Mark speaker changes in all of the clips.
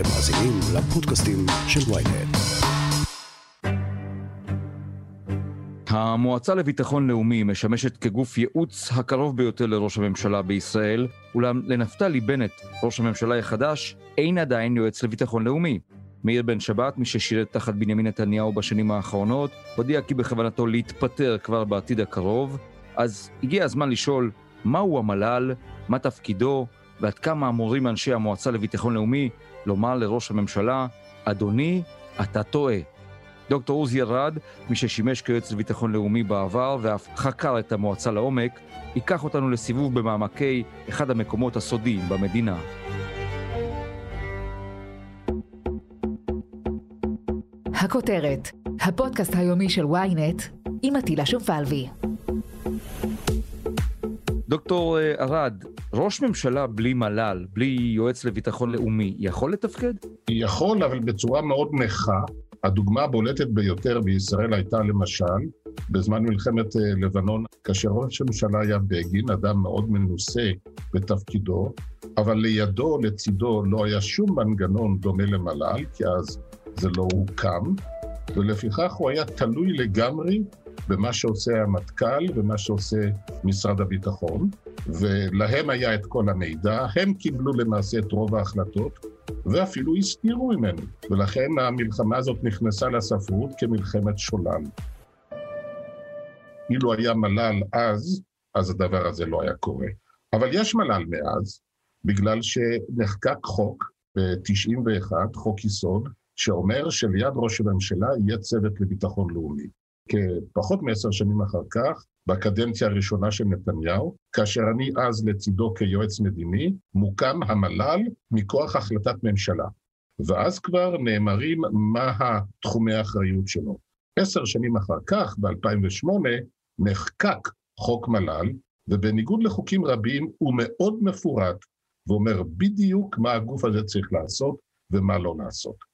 Speaker 1: אתם מאזינים לפודקאסטים של ויינט.
Speaker 2: המועצה לביטחון לאומי משמשת כגוף ייעוץ הקרוב ביותר לראש הממשלה בישראל, אולם לנפתלי בנט, ראש הממשלה החדש, אין עדיין יועץ לביטחון לאומי. מאיר בן שבת, מי ששירת תחת בנימין נתניהו בשנים האחרונות, הודיע כי בכוונתו להתפטר כבר בעתיד הקרוב, אז הגיע הזמן לשאול מהו המל"ל, מה תפקידו, ועד כמה אמורים אנשי המועצה לביטחון לאומי לומר לראש הממשלה, אדוני, אתה טועה. דוקטור עוזי ארד, מי ששימש כיועץ לביטחון לאומי בעבר ואף חקר את המועצה לעומק, ייקח אותנו לסיבוב במעמקי אחד המקומות הסודיים במדינה.
Speaker 3: הכותרת, הפודקאסט היומי של ynet עם עטילה שומפלבי.
Speaker 2: דוקטור אה, ארד, ראש ממשלה בלי מל"ל, בלי יועץ לביטחון לאומי, יכול לתפקד?
Speaker 4: יכול, אבל בצורה מאוד נכה. הדוגמה הבולטת ביותר בישראל הייתה למשל בזמן מלחמת אה, לבנון, כאשר ראש הממשלה היה בגין, אדם מאוד מנוסה בתפקידו, אבל לידו, לצידו, לא היה שום מנגנון דומה למל"ל, כי אז זה לא הוקם, ולפיכך הוא היה תלוי לגמרי במה שעושה המטכ"ל ומה שעושה משרד הביטחון, ולהם היה את כל המידע, הם קיבלו למעשה את רוב ההחלטות, ואפילו הסתירו ממנו, ולכן המלחמה הזאת נכנסה לספרות כמלחמת שולל. אילו היה מל"ל אז, אז הדבר הזה לא היה קורה. אבל יש מל"ל מאז, בגלל שנחקק חוק ב-91, חוק יסוד, שאומר שליד ראש הממשלה יהיה צוות לביטחון לאומי. כפחות מעשר שנים אחר כך, בקדנציה הראשונה של נתניהו, כאשר אני אז לצידו כיועץ מדיני, מוקם המל"ל מכוח החלטת ממשלה. ואז כבר נאמרים מה התחומי האחריות שלו. עשר שנים אחר כך, ב-2008, נחקק חוק מל"ל, ובניגוד לחוקים רבים, הוא מאוד מפורט, ואומר בדיוק מה הגוף הזה צריך לעשות ומה לא לעשות.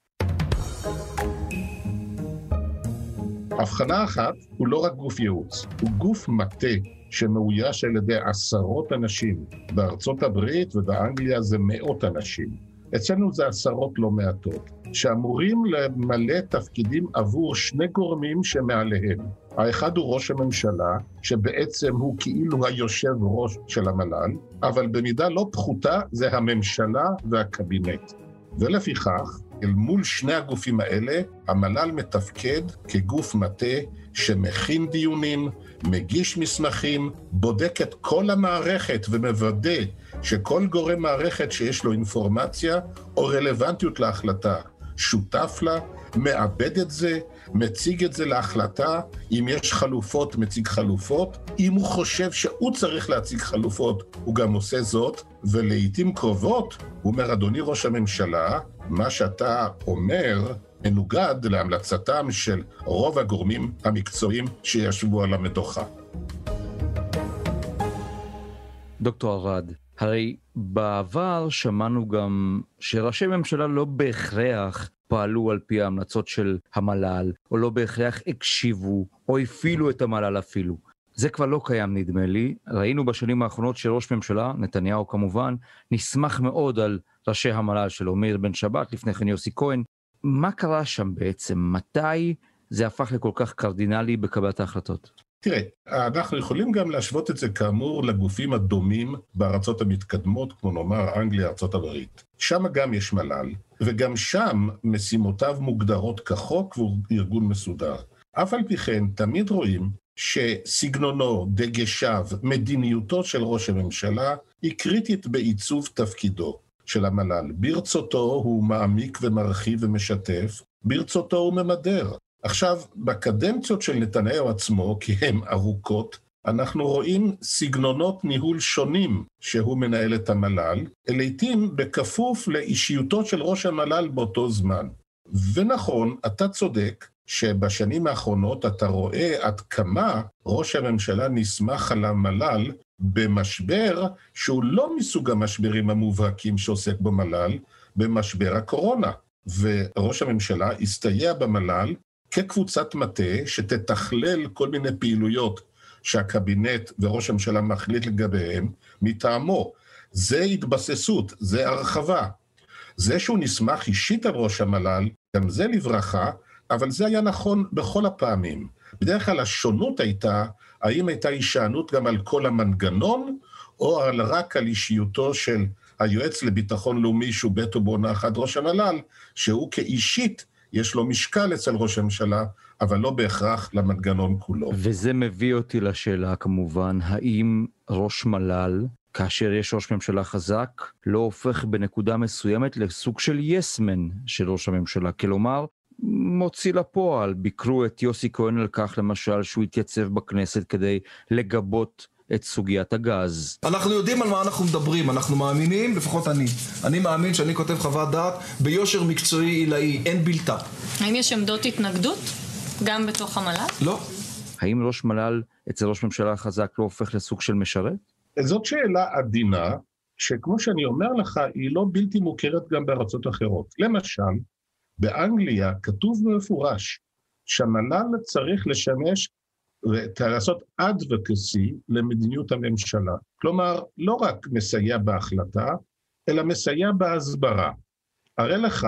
Speaker 4: הבחנה אחת, הוא לא רק גוף ייעוץ, הוא גוף מטה שמאויש על ידי עשרות אנשים. בארצות הברית ובאנגליה זה מאות אנשים. אצלנו זה עשרות לא מעטות, שאמורים למלא תפקידים עבור שני גורמים שמעליהם. האחד הוא ראש הממשלה, שבעצם הוא כאילו היושב ראש של המל"ל, אבל במידה לא פחותה זה הממשלה והקבינט. ולפיכך, אל מול שני הגופים האלה, המל"ל מתפקד כגוף מטה שמכין דיונים, מגיש מסמכים, בודק את כל המערכת ומוודא שכל גורם מערכת שיש לו אינפורמציה או רלוונטיות להחלטה שותף לה, מעבד את זה, מציג את זה להחלטה, אם יש חלופות, מציג חלופות. אם הוא חושב שהוא צריך להציג חלופות, הוא גם עושה זאת, ולעיתים קרובות הוא אומר, אדוני ראש הממשלה, מה שאתה אומר מנוגד להמלצתם של רוב הגורמים המקצועיים שישבו על המדוכה.
Speaker 2: דוקטור ארד, הרי בעבר שמענו גם שראשי ממשלה לא בהכרח פעלו על פי ההמלצות של המל"ל, או לא בהכרח הקשיבו, או הפעילו את המל"ל אפילו. זה כבר לא קיים נדמה לי. ראינו בשנים האחרונות שראש ממשלה, נתניהו כמובן, נסמך מאוד על ראשי המל"ל שלו, מאיר בן שבת, לפני כן יוסי כהן. מה קרה שם בעצם? מתי זה הפך לכל כך קרדינלי בקבלת ההחלטות?
Speaker 4: תראה, אנחנו יכולים גם להשוות את זה כאמור לגופים הדומים בארצות המתקדמות, כמו נאמר אנגליה, ארצות הברית. שם גם יש מל"ל, וגם שם משימותיו מוגדרות כחוק והוא ארגון מסודר. אף על פי כן, תמיד רואים שסגנונו, דגשיו, מדיניותו של ראש הממשלה היא קריטית בעיצוב תפקידו של המל"ל. ברצותו הוא מעמיק ומרחיב ומשתף, ברצותו הוא ממדר. עכשיו, בקדנציות של נתניהו עצמו, כי הן ארוכות, אנחנו רואים סגנונות ניהול שונים שהוא מנהל את המל"ל, לעתים בכפוף לאישיותו של ראש המל"ל באותו זמן. ונכון, אתה צודק, שבשנים האחרונות אתה רואה עד כמה ראש הממשלה נסמך על המל"ל במשבר שהוא לא מסוג המשברים המובהקים שעוסק במל"ל, במשבר הקורונה. וראש הממשלה הסתייע במל"ל כקבוצת מטה שתתכלל כל מיני פעילויות שהקבינט וראש הממשלה מחליט לגביהם מטעמו. זה התבססות, זה הרחבה. זה שהוא נסמך אישית על ראש המל"ל, גם זה לברכה, אבל זה היה נכון בכל הפעמים. בדרך כלל השונות הייתה, האם הייתה הישענות גם על כל המנגנון, או על רק על אישיותו של היועץ לביטחון לאומי, שהוא בעת ובעונה אחת ראש המל"ל, שהוא כאישית, יש לו משקל אצל ראש הממשלה, אבל לא בהכרח למנגנון כולו.
Speaker 2: וזה מביא אותי לשאלה כמובן, האם ראש מל"ל, כאשר יש ראש ממשלה חזק, לא הופך בנקודה מסוימת לסוג של יסמן של ראש הממשלה? כלומר, מוציא לפועל. ביקרו את יוסי כהן על כך, למשל, שהוא התייצב בכנסת כדי לגבות את סוגיית הגז.
Speaker 5: אנחנו יודעים על מה אנחנו מדברים, אנחנו מאמינים, לפחות אני. אני מאמין שאני כותב חוות דעת ביושר מקצועי עילאי, אין בלתה.
Speaker 6: האם יש עמדות התנגדות גם בתוך המל"ל?
Speaker 5: לא.
Speaker 2: האם ראש מל"ל אצל ראש ממשלה חזק לא הופך לסוג של משרת?
Speaker 4: זאת שאלה עדינה, שכמו שאני אומר לך, היא לא בלתי מוכרת גם בארצות אחרות. למשל, באנגליה כתוב במפורש שהמל"ל צריך לשמש ולעשות advocacy למדיניות הממשלה. כלומר, לא רק מסייע בהחלטה, אלא מסייע בהסברה. הרי לך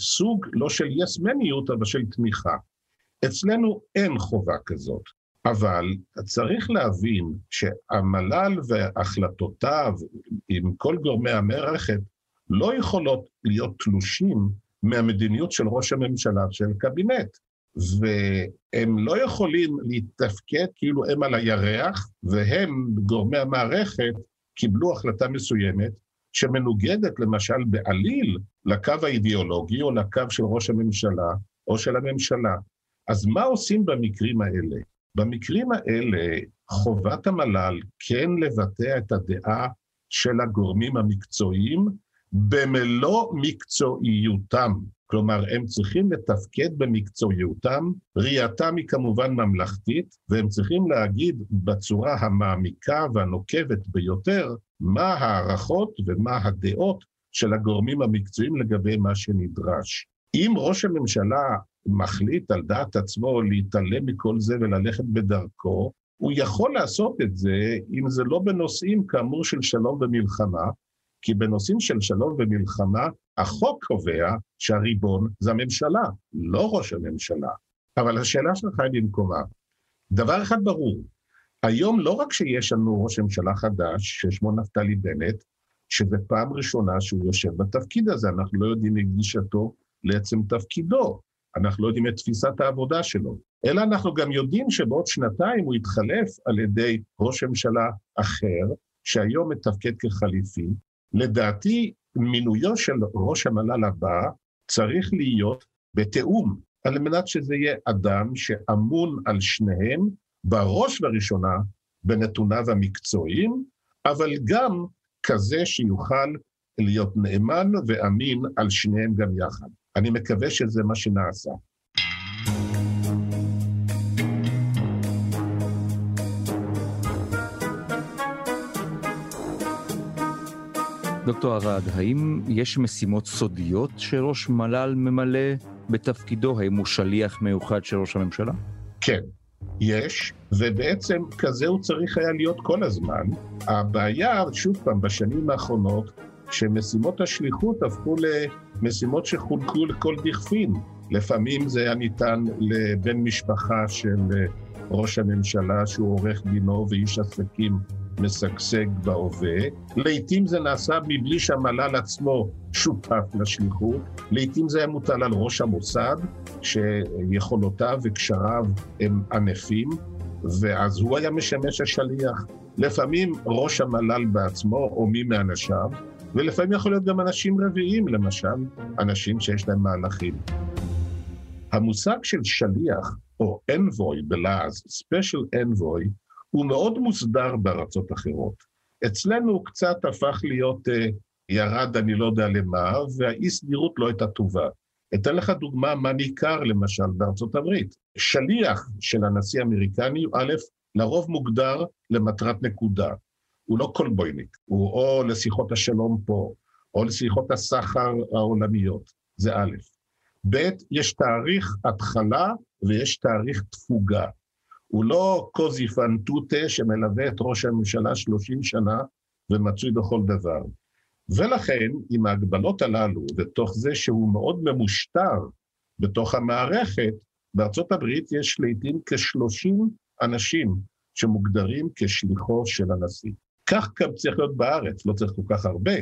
Speaker 4: סוג לא של יסמניות, אבל של תמיכה. אצלנו אין חובה כזאת, אבל צריך להבין שהמל"ל והחלטותיו עם כל גורמי המערכת לא יכולות להיות תלושים מהמדיניות של ראש הממשלה, של קבינט. והם לא יכולים להתפקד כאילו הם על הירח, והם, גורמי המערכת, קיבלו החלטה מסוימת שמנוגדת למשל בעליל לקו האידיאולוגי או לקו של ראש הממשלה או של הממשלה. אז מה עושים במקרים האלה? במקרים האלה חובת המל"ל כן לבטא את הדעה של הגורמים המקצועיים במלוא מקצועיותם. כלומר, הם צריכים לתפקד במקצועיותם, ראייתם היא כמובן ממלכתית, והם צריכים להגיד בצורה המעמיקה והנוקבת ביותר מה ההערכות ומה הדעות של הגורמים המקצועיים לגבי מה שנדרש. אם ראש הממשלה מחליט על דעת עצמו להתעלם מכל זה וללכת בדרכו, הוא יכול לעשות את זה אם זה לא בנושאים כאמור של שלום ומלחמה, כי בנושאים של שלום ומלחמה, החוק קובע שהריבון זה הממשלה, לא ראש הממשלה. אבל השאלה שלך היא במקומה. דבר אחד ברור, היום לא רק שיש לנו ראש ממשלה חדש, ששמו נפתלי בנט, שזה פעם ראשונה שהוא יושב בתפקיד הזה, אנחנו לא יודעים את גישתו לעצם תפקידו, אנחנו לא יודעים את תפיסת העבודה שלו, אלא אנחנו גם יודעים שבעוד שנתיים הוא יתחלף על ידי ראש ממשלה אחר, שהיום מתפקד כחליפי, לדעתי, מינויו של ראש המל"ל הבא צריך להיות בתיאום, על מנת שזה יהיה אדם שאמון על שניהם, בראש ובראשונה בנתוניו המקצועיים, אבל גם כזה שיוכל להיות נאמן ואמין על שניהם גם יחד. אני מקווה שזה מה שנעשה.
Speaker 2: דוקטור ארד, האם יש משימות סודיות שראש מל"ל ממלא בתפקידו? האם הוא שליח מיוחד של ראש הממשלה?
Speaker 4: כן, יש, ובעצם כזה הוא צריך היה להיות כל הזמן. הבעיה, שוב פעם, בשנים האחרונות, שמשימות השליחות הפכו למשימות שחולקו לכל דכפין. לפעמים זה היה ניתן לבן משפחה של ראש הממשלה, שהוא עורך דינו ואיש עסקים משגשג בהווה. לעתים זה נעשה מבלי שהמל"ל עצמו שותף לשליחות. לעתים זה היה מוטל על ראש המוסד, שיכולותיו וקשריו הם ענפים, ואז הוא היה משמש השליח. לפעמים ראש המל"ל בעצמו או מי מאנשיו, ולפעמים יכול להיות גם אנשים רביעיים, למשל, אנשים שיש להם מהלכים. המושג של שליח, או envoy בלעז, special envoy, הוא מאוד מוסדר בארצות אחרות. אצלנו הוא קצת הפך להיות uh, ירד אני לא יודע למה, והאי סדירות לא הייתה טובה. אתן לך דוגמה מה ניכר למשל בארצות הברית. שליח של הנשיא האמריקני א', לרוב מוגדר למטרת נקודה. הוא לא קולבויניק, הוא או לשיחות השלום פה, או לשיחות הסחר העולמיות, זה א'. ב', יש תאריך התחלה ויש תאריך תפוגה. הוא לא קוזי פנטוטה שמלווה את ראש הממשלה 30 שנה ומצוי בכל דבר. ולכן, עם ההגבלות הללו, ותוך זה שהוא מאוד ממושטר בתוך המערכת, בארצות הברית יש לעיתים כ-30 אנשים שמוגדרים כשליחו של הנשיא. כך גם צריך להיות בארץ, לא צריך כל כך הרבה,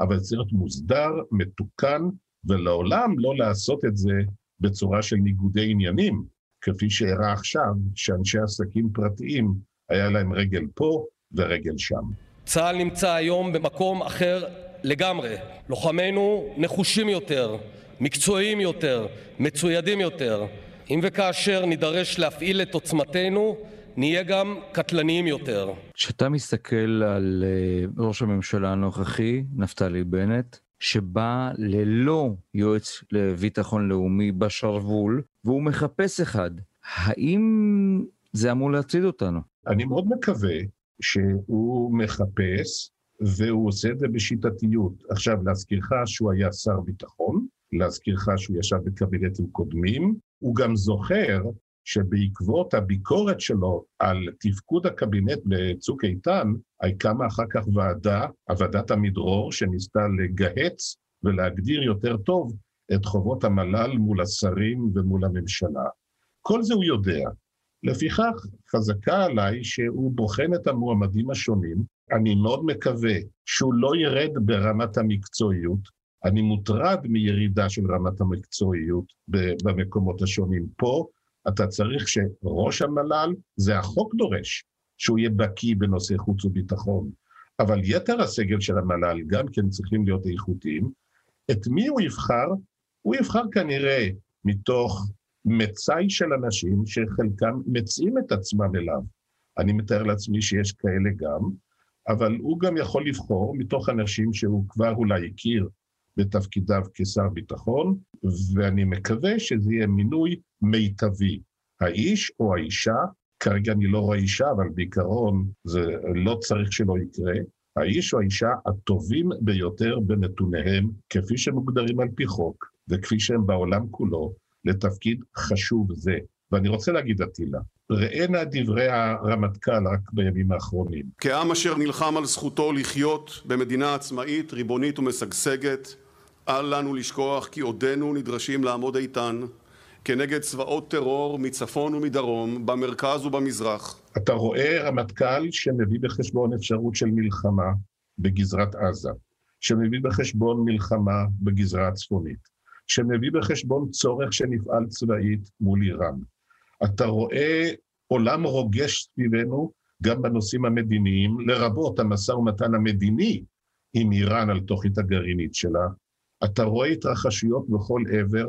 Speaker 4: אבל צריך להיות מוסדר, מתוקן, ולעולם לא לעשות את זה בצורה של ניגודי עניינים, כפי שאירע עכשיו, שאנשי עסקים פרטיים, היה להם רגל פה ורגל שם.
Speaker 7: צה"ל נמצא היום במקום אחר לגמרי. לוחמינו נחושים יותר, מקצועיים יותר, מצוידים יותר. אם וכאשר נידרש להפעיל את עוצמתנו, נהיה גם קטלניים יותר.
Speaker 2: כשאתה מסתכל על uh, ראש הממשלה הנוכחי, נפתלי בנט, שבא ללא יועץ לביטחון לאומי בשרוול, והוא מחפש אחד, האם זה אמור להטריד אותנו?
Speaker 4: אני מאוד מקווה שהוא מחפש, והוא עושה את זה בשיטתיות. עכשיו, להזכירך שהוא היה שר ביטחון, להזכירך שהוא ישב בקבינטים קודמים, הוא גם זוכר שבעקבות הביקורת שלו על תפקוד הקבינט בצוק איתן, קמה אחר כך ועדה, הוועדת עמידרור, שניסתה לגהץ ולהגדיר יותר טוב את חובות המל"ל מול השרים ומול הממשלה. כל זה הוא יודע. לפיכך, חזקה עליי שהוא בוחן את המועמדים השונים. אני מאוד מקווה שהוא לא ירד ברמת המקצועיות. אני מוטרד מירידה של רמת המקצועיות במקומות השונים. פה אתה צריך שראש המל"ל, זה החוק דורש, שהוא יהיה בקיא בנושא חוץ וביטחון, אבל יתר הסגל של המל"ל גם כן צריכים להיות איכותיים. את מי הוא יבחר? הוא יבחר כנראה מתוך מצאי של אנשים שחלקם מציעים את עצמם אליו. אני מתאר לעצמי שיש כאלה גם, אבל הוא גם יכול לבחור מתוך אנשים שהוא כבר אולי הכיר בתפקידיו כשר ביטחון, ואני מקווה שזה יהיה מינוי מיטבי. האיש או האישה, כרגע אני לא רואה אישה, אבל בעיקרון זה לא צריך שלא יקרה, האיש או האישה הטובים ביותר בנתוניהם, כפי שמוגדרים על פי חוק, וכפי שהם בעולם כולו, לתפקיד חשוב זה. ואני רוצה להגיד, אטילה, ראה נא דברי הרמטכ"ל רק בימים האחרונים.
Speaker 8: כעם אשר נלחם על זכותו לחיות במדינה עצמאית, ריבונית ומשגשגת, אל לנו לשכוח כי עודנו נדרשים לעמוד איתן כנגד צבאות טרור מצפון ומדרום, במרכז ובמזרח.
Speaker 4: אתה רואה רמטכ"ל שמביא בחשבון אפשרות של מלחמה בגזרת עזה, שמביא בחשבון מלחמה בגזרה הצפונית, שמביא בחשבון צורך שנפעל צבאית מול איראן. אתה רואה עולם רוגש סביבנו גם בנושאים המדיניים, לרבות המשא ומתן המדיני עם איראן על תוכנית הגרעינית שלה, אתה רואה התרחשויות בכל עבר.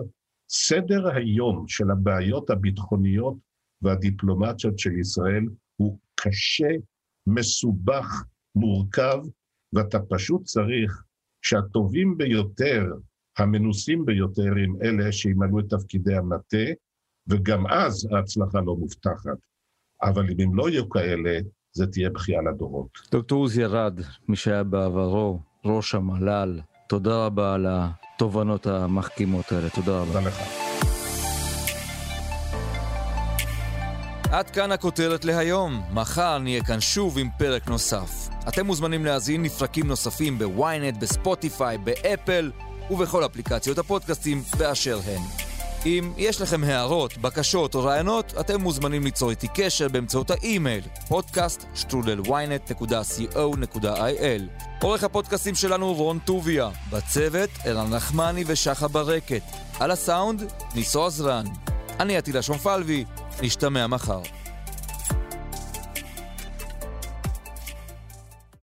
Speaker 4: סדר היום של הבעיות הביטחוניות והדיפלומטיות של ישראל הוא קשה, מסובך, מורכב, ואתה פשוט צריך שהטובים ביותר, המנוסים ביותר, הם אלה שימלאו את תפקידי המטה, וגם אז ההצלחה לא מובטחת. אבל אם הם לא יהיו כאלה, זה תהיה בכייה לדורות.
Speaker 2: דוקטור עוזי ארד, מי שהיה בעברו ראש המל"ל, תודה רבה על התובנות המחכימות האלה. תודה רבה.
Speaker 4: תודה לך.
Speaker 2: עד כאן הכותרת להיום. מחר נהיה כאן שוב עם פרק נוסף. אתם מוזמנים להזין לפרקים נוספים בוויינט, בספוטיפיי, באפל ובכל אפליקציות הפודקאסטים באשר הן. אם יש לכם הערות, בקשות או רעיונות, אתם מוזמנים ליצור איתי קשר באמצעות האימייל podcast.ynet.co.il עורך הפודקאסטים שלנו רון טוביה, בצוות ערן נחמני ושחה ברקת, על הסאונד ניסו עזרן. אני עטילה שומפלבי, נשתמע מחר.